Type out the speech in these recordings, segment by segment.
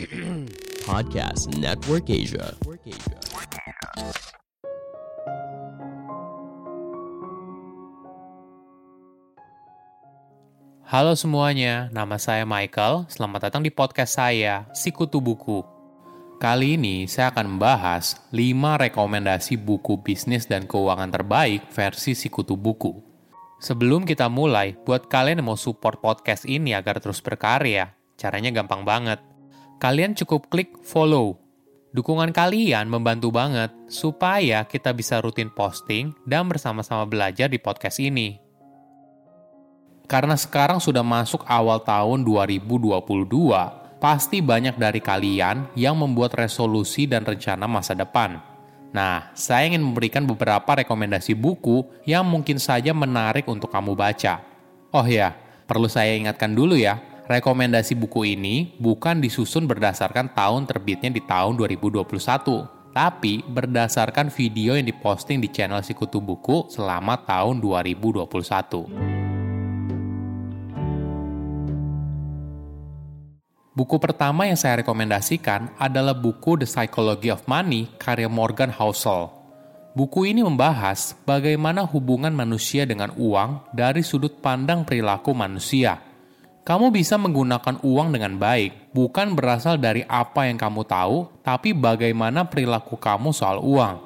Podcast Network Asia. Halo semuanya, nama saya Michael. Selamat datang di podcast saya, Sikutu Buku. Kali ini saya akan membahas 5 rekomendasi buku bisnis dan keuangan terbaik versi Sikutu Buku. Sebelum kita mulai, buat kalian yang mau support podcast ini agar terus berkarya, caranya gampang banget. Kalian cukup klik follow. Dukungan kalian membantu banget supaya kita bisa rutin posting dan bersama-sama belajar di podcast ini. Karena sekarang sudah masuk awal tahun 2022, pasti banyak dari kalian yang membuat resolusi dan rencana masa depan. Nah, saya ingin memberikan beberapa rekomendasi buku yang mungkin saja menarik untuk kamu baca. Oh ya, perlu saya ingatkan dulu ya, rekomendasi buku ini bukan disusun berdasarkan tahun terbitnya di tahun 2021, tapi berdasarkan video yang diposting di channel Sikutu Buku selama tahun 2021. Buku pertama yang saya rekomendasikan adalah buku The Psychology of Money karya Morgan Housel. Buku ini membahas bagaimana hubungan manusia dengan uang dari sudut pandang perilaku manusia. Kamu bisa menggunakan uang dengan baik, bukan berasal dari apa yang kamu tahu, tapi bagaimana perilaku kamu soal uang.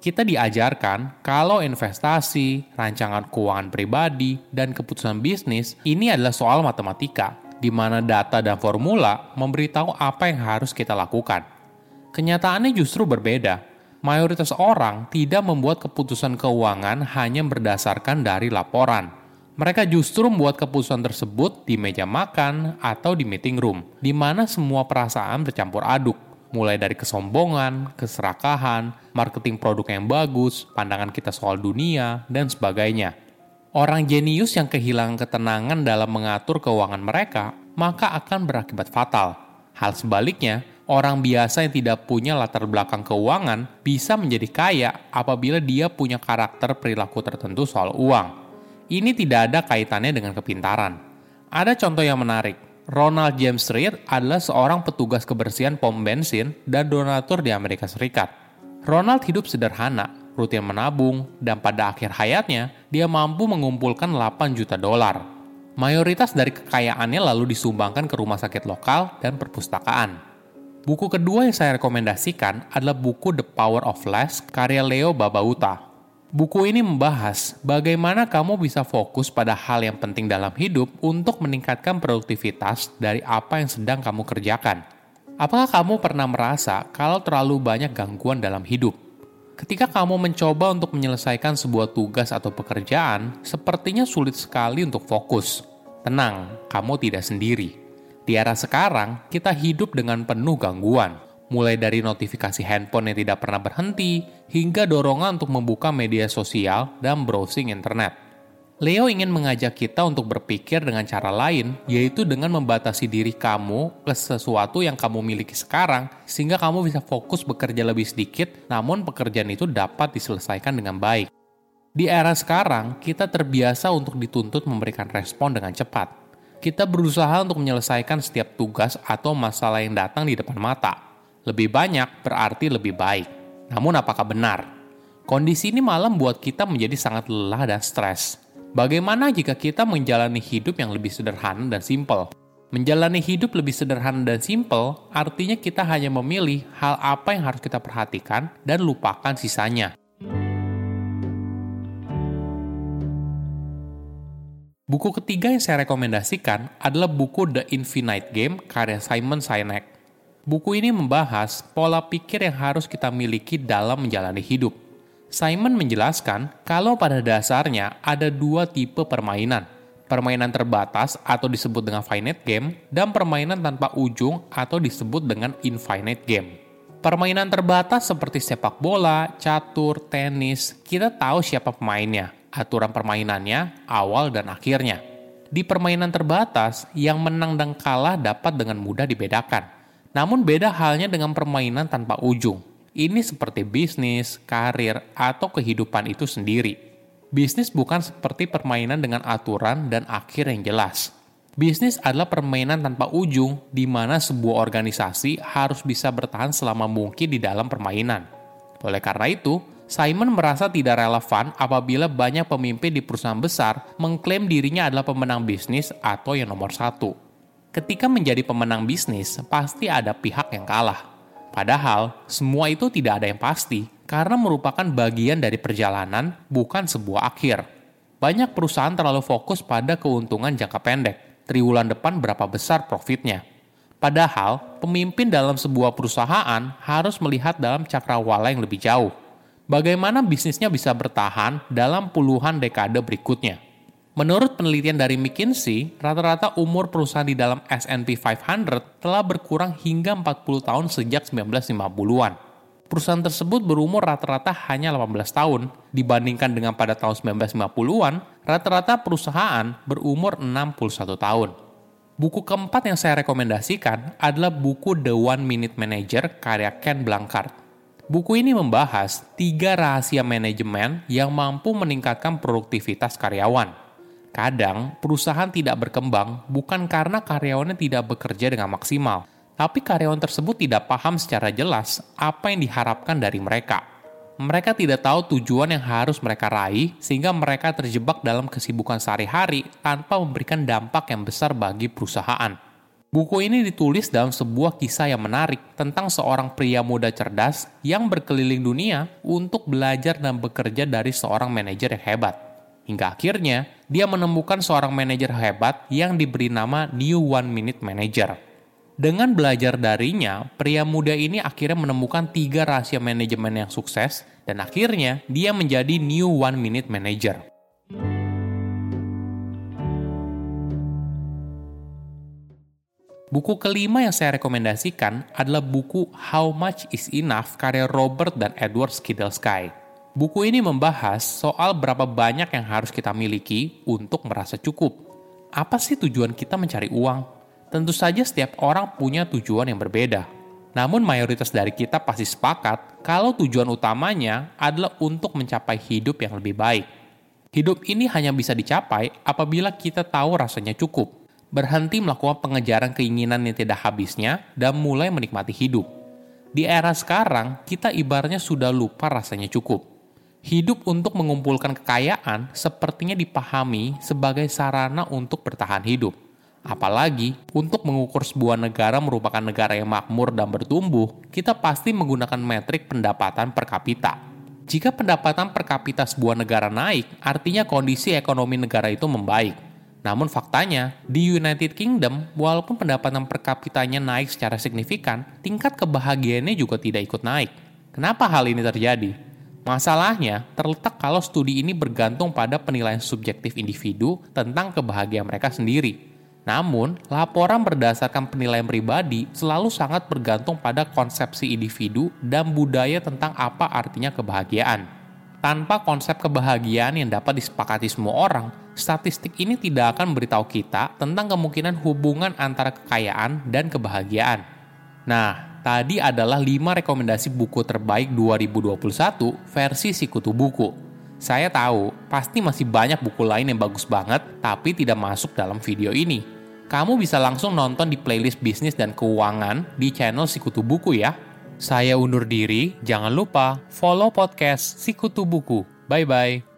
Kita diajarkan kalau investasi, rancangan keuangan pribadi, dan keputusan bisnis ini adalah soal matematika, di mana data dan formula memberitahu apa yang harus kita lakukan. Kenyataannya justru berbeda. Mayoritas orang tidak membuat keputusan keuangan hanya berdasarkan dari laporan. Mereka justru membuat keputusan tersebut di meja makan atau di meeting room, di mana semua perasaan bercampur aduk, mulai dari kesombongan, keserakahan, marketing produk yang bagus, pandangan kita soal dunia, dan sebagainya. Orang jenius yang kehilangan ketenangan dalam mengatur keuangan mereka, maka akan berakibat fatal. Hal sebaliknya, orang biasa yang tidak punya latar belakang keuangan bisa menjadi kaya apabila dia punya karakter perilaku tertentu soal uang. Ini tidak ada kaitannya dengan kepintaran. Ada contoh yang menarik. Ronald James Reed adalah seorang petugas kebersihan pom bensin dan donatur di Amerika Serikat. Ronald hidup sederhana, rutin menabung, dan pada akhir hayatnya, dia mampu mengumpulkan 8 juta dolar. Mayoritas dari kekayaannya lalu disumbangkan ke rumah sakit lokal dan perpustakaan. Buku kedua yang saya rekomendasikan adalah buku The Power of Less karya Leo Babauta. Buku ini membahas bagaimana kamu bisa fokus pada hal yang penting dalam hidup untuk meningkatkan produktivitas dari apa yang sedang kamu kerjakan. Apakah kamu pernah merasa kalau terlalu banyak gangguan dalam hidup? Ketika kamu mencoba untuk menyelesaikan sebuah tugas atau pekerjaan, sepertinya sulit sekali untuk fokus. Tenang, kamu tidak sendiri. Di era sekarang, kita hidup dengan penuh gangguan, mulai dari notifikasi handphone yang tidak pernah berhenti, hingga dorongan untuk membuka media sosial dan browsing internet. Leo ingin mengajak kita untuk berpikir dengan cara lain, yaitu dengan membatasi diri kamu ke sesuatu yang kamu miliki sekarang, sehingga kamu bisa fokus bekerja lebih sedikit, namun pekerjaan itu dapat diselesaikan dengan baik. Di era sekarang, kita terbiasa untuk dituntut memberikan respon dengan cepat. Kita berusaha untuk menyelesaikan setiap tugas atau masalah yang datang di depan mata. Lebih banyak berarti lebih baik. Namun apakah benar? Kondisi ini malah membuat kita menjadi sangat lelah dan stres Bagaimana jika kita menjalani hidup yang lebih sederhana dan simpel? Menjalani hidup lebih sederhana dan simpel artinya kita hanya memilih hal apa yang harus kita perhatikan dan lupakan sisanya. Buku ketiga yang saya rekomendasikan adalah buku The Infinite Game karya Simon Sinek. Buku ini membahas pola pikir yang harus kita miliki dalam menjalani hidup Simon menjelaskan kalau pada dasarnya ada dua tipe permainan. Permainan terbatas atau disebut dengan finite game dan permainan tanpa ujung atau disebut dengan infinite game. Permainan terbatas seperti sepak bola, catur, tenis, kita tahu siapa pemainnya, aturan permainannya, awal dan akhirnya. Di permainan terbatas, yang menang dan kalah dapat dengan mudah dibedakan. Namun beda halnya dengan permainan tanpa ujung ini seperti bisnis, karir, atau kehidupan itu sendiri. Bisnis bukan seperti permainan dengan aturan dan akhir yang jelas. Bisnis adalah permainan tanpa ujung, di mana sebuah organisasi harus bisa bertahan selama mungkin di dalam permainan. Oleh karena itu, Simon merasa tidak relevan apabila banyak pemimpin di perusahaan besar mengklaim dirinya adalah pemenang bisnis atau yang nomor satu. Ketika menjadi pemenang bisnis, pasti ada pihak yang kalah. Padahal, semua itu tidak ada yang pasti, karena merupakan bagian dari perjalanan, bukan sebuah akhir. Banyak perusahaan terlalu fokus pada keuntungan jangka pendek, triwulan depan berapa besar profitnya. Padahal, pemimpin dalam sebuah perusahaan harus melihat dalam cakrawala yang lebih jauh. Bagaimana bisnisnya bisa bertahan dalam puluhan dekade berikutnya. Menurut penelitian dari McKinsey, rata-rata umur perusahaan di dalam S&P 500 telah berkurang hingga 40 tahun sejak 1950-an. Perusahaan tersebut berumur rata-rata hanya 18 tahun, dibandingkan dengan pada tahun 1950-an, rata-rata perusahaan berumur 61 tahun. Buku keempat yang saya rekomendasikan adalah buku The One Minute Manager karya Ken Blankard. Buku ini membahas tiga rahasia manajemen yang mampu meningkatkan produktivitas karyawan. Kadang, perusahaan tidak berkembang bukan karena karyawannya tidak bekerja dengan maksimal, tapi karyawan tersebut tidak paham secara jelas apa yang diharapkan dari mereka. Mereka tidak tahu tujuan yang harus mereka raih, sehingga mereka terjebak dalam kesibukan sehari-hari tanpa memberikan dampak yang besar bagi perusahaan. Buku ini ditulis dalam sebuah kisah yang menarik tentang seorang pria muda cerdas yang berkeliling dunia untuk belajar dan bekerja dari seorang manajer yang hebat. Hingga akhirnya, dia menemukan seorang manajer hebat yang diberi nama New One Minute Manager. Dengan belajar darinya, pria muda ini akhirnya menemukan tiga rahasia manajemen yang sukses dan akhirnya dia menjadi New One Minute Manager. Buku kelima yang saya rekomendasikan adalah buku How Much Is Enough karya Robert dan Edward Skidelsky. Buku ini membahas soal berapa banyak yang harus kita miliki untuk merasa cukup. Apa sih tujuan kita mencari uang? Tentu saja setiap orang punya tujuan yang berbeda. Namun mayoritas dari kita pasti sepakat kalau tujuan utamanya adalah untuk mencapai hidup yang lebih baik. Hidup ini hanya bisa dicapai apabila kita tahu rasanya cukup, berhenti melakukan pengejaran keinginan yang tidak habisnya, dan mulai menikmati hidup. Di era sekarang, kita ibaratnya sudah lupa rasanya cukup. Hidup untuk mengumpulkan kekayaan sepertinya dipahami sebagai sarana untuk bertahan hidup Apalagi untuk mengukur sebuah negara merupakan negara yang makmur dan bertumbuh, kita pasti menggunakan metrik pendapatan per kapita. Jika pendapatan per kapita sebuah negara naik, artinya kondisi ekonomi negara itu membaik. Namun faktanya, di United Kingdom, walaupun pendapatan per kapitanya naik secara signifikan, tingkat kebahagiaannya juga tidak ikut naik. Kenapa hal ini terjadi? Masalahnya terletak kalau studi ini bergantung pada penilaian subjektif individu tentang kebahagiaan mereka sendiri. Namun, laporan berdasarkan penilaian pribadi selalu sangat bergantung pada konsepsi individu dan budaya tentang apa artinya kebahagiaan. Tanpa konsep kebahagiaan yang dapat disepakati semua orang, statistik ini tidak akan memberitahu kita tentang kemungkinan hubungan antara kekayaan dan kebahagiaan. Nah, tadi adalah 5 rekomendasi buku terbaik 2021 versi Sikutu Buku. Saya tahu, pasti masih banyak buku lain yang bagus banget, tapi tidak masuk dalam video ini kamu bisa langsung nonton di playlist bisnis dan keuangan di channel Sikutu Buku ya. Saya undur diri, jangan lupa follow podcast Sikutu Buku. Bye-bye.